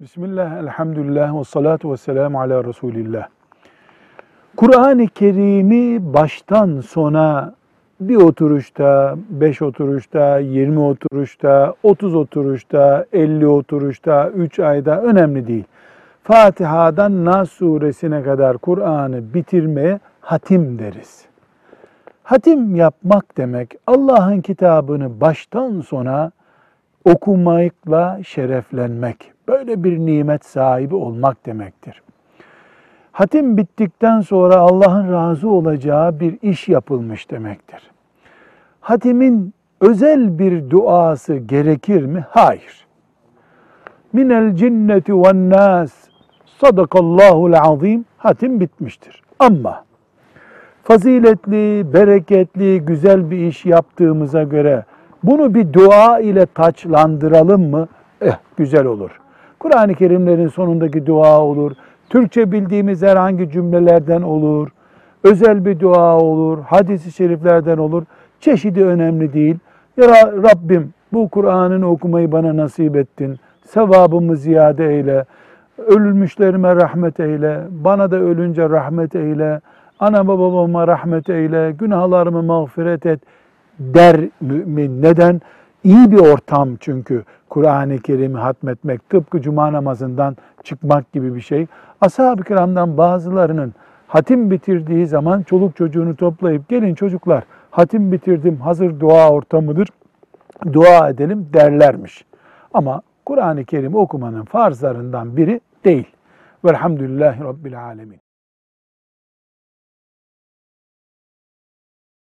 Bismillah, elhamdülillah ve salatu ve selamu ala Resulillah. Kur'an-ı Kerim'i baştan sona bir oturuşta, beş oturuşta, yirmi oturuşta, otuz oturuşta, elli oturuşta, üç ayda önemli değil. Fatiha'dan Nas suresine kadar Kur'an'ı bitirmeye hatim deriz. Hatim yapmak demek Allah'ın kitabını baştan sona okumakla şereflenmek. Böyle bir nimet sahibi olmak demektir. Hatim bittikten sonra Allah'ın razı olacağı bir iş yapılmış demektir. Hatimin özel bir duası gerekir mi? Hayır. Minel cinneti ve nas sadakallahul azim hatim bitmiştir. Ama faziletli, bereketli, güzel bir iş yaptığımıza göre bunu bir dua ile taçlandıralım mı? Eh güzel olur. Kur'an-ı Kerimlerin sonundaki dua olur. Türkçe bildiğimiz herhangi cümlelerden olur. Özel bir dua olur. Hadis-i şeriflerden olur. Çeşidi önemli değil. Ya Rabbim bu Kur'an'ın okumayı bana nasip ettin. Sevabımı ziyade eyle. Ölmüşlerime rahmet eyle. Bana da ölünce rahmet eyle. Ana babama rahmet eyle. Günahlarımı mağfiret et der mümin. Neden? İyi bir ortam çünkü Kur'an-ı Kerim'i hatmetmek tıpkı cuma namazından çıkmak gibi bir şey. Ashab-ı kiramdan bazılarının hatim bitirdiği zaman çoluk çocuğunu toplayıp gelin çocuklar hatim bitirdim hazır dua ortamıdır dua edelim derlermiş. Ama Kur'an-ı Kerim okumanın farzlarından biri değil. Velhamdülillahi Rabbil Alemin.